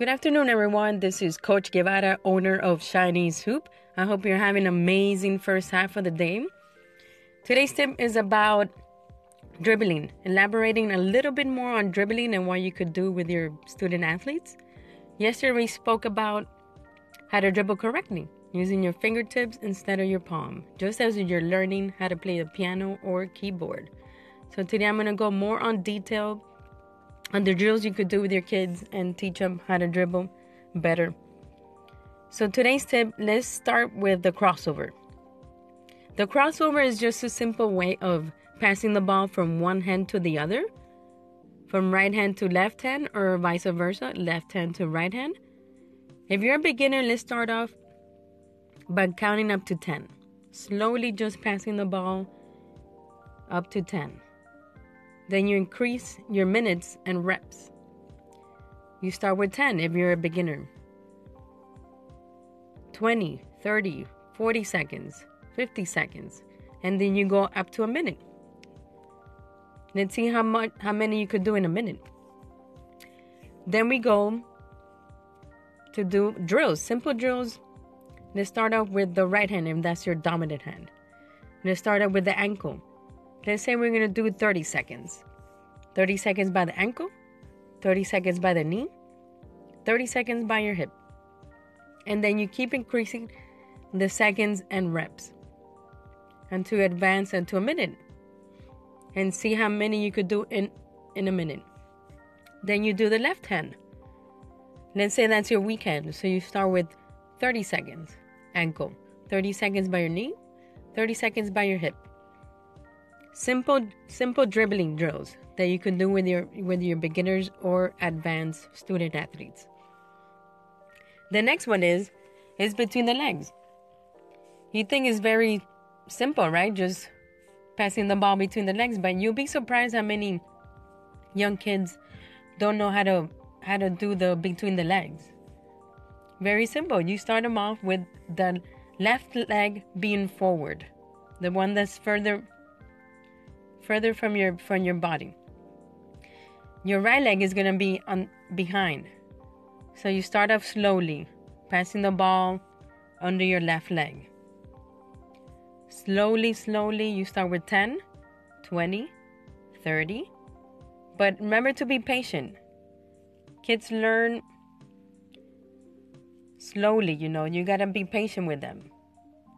Good afternoon, everyone. This is Coach Guevara, owner of Chinese Hoop. I hope you're having an amazing first half of the day. Today's tip is about dribbling, elaborating a little bit more on dribbling and what you could do with your student athletes. Yesterday, we spoke about how to dribble correctly using your fingertips instead of your palm, just as you're learning how to play the piano or keyboard. So, today I'm going to go more on detail on the drills you could do with your kids and teach them how to dribble better. So, today's tip let's start with the crossover. The crossover is just a simple way of passing the ball from one hand to the other, from right hand to left hand, or vice versa, left hand to right hand. If you're a beginner, let's start off by counting up to 10. Slowly just passing the ball up to 10. Then you increase your minutes and reps. You start with 10 if you're a beginner. 20, 30, 40 seconds, 50 seconds, and then you go up to a minute. Let's see how much how many you could do in a minute. Then we go to do drills, simple drills. Let's start off with the right hand if that's your dominant hand. Let's start off with the ankle. Let's say we're going to do 30 seconds. 30 seconds by the ankle, 30 seconds by the knee, 30 seconds by your hip. And then you keep increasing the seconds and reps until you advance into a minute and see how many you could do in, in a minute. Then you do the left hand. Let's say that's your weekend. So you start with 30 seconds ankle, 30 seconds by your knee, 30 seconds by your hip. Simple simple dribbling drills that you can do with your with your beginners or advanced student athletes. The next one is is between the legs. You think it's very simple, right? Just passing the ball between the legs, but you'll be surprised how many young kids don't know how to how to do the between the legs. Very simple. You start them off with the left leg being forward, the one that's further further from your from your body. Your right leg is gonna be on behind. So you start off slowly, passing the ball under your left leg. Slowly, slowly, you start with 10, 20, 30. But remember to be patient. Kids learn slowly, you know, you gotta be patient with them.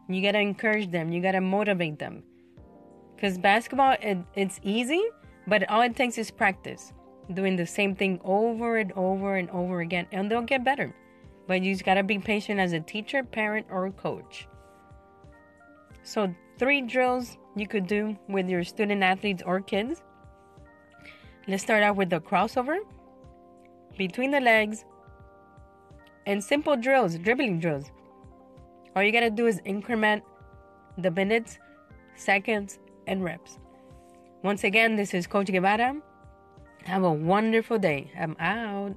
You gotta encourage them, you gotta motivate them. Because basketball, it, it's easy, but all it takes is practice. Doing the same thing over and over and over again, and they'll get better. But you just gotta be patient as a teacher, parent, or coach. So, three drills you could do with your student athletes or kids. Let's start out with the crossover between the legs and simple drills, dribbling drills. All you gotta do is increment the minutes, seconds, and reps. Once again, this is Coach Guevara. Have a wonderful day. I'm out.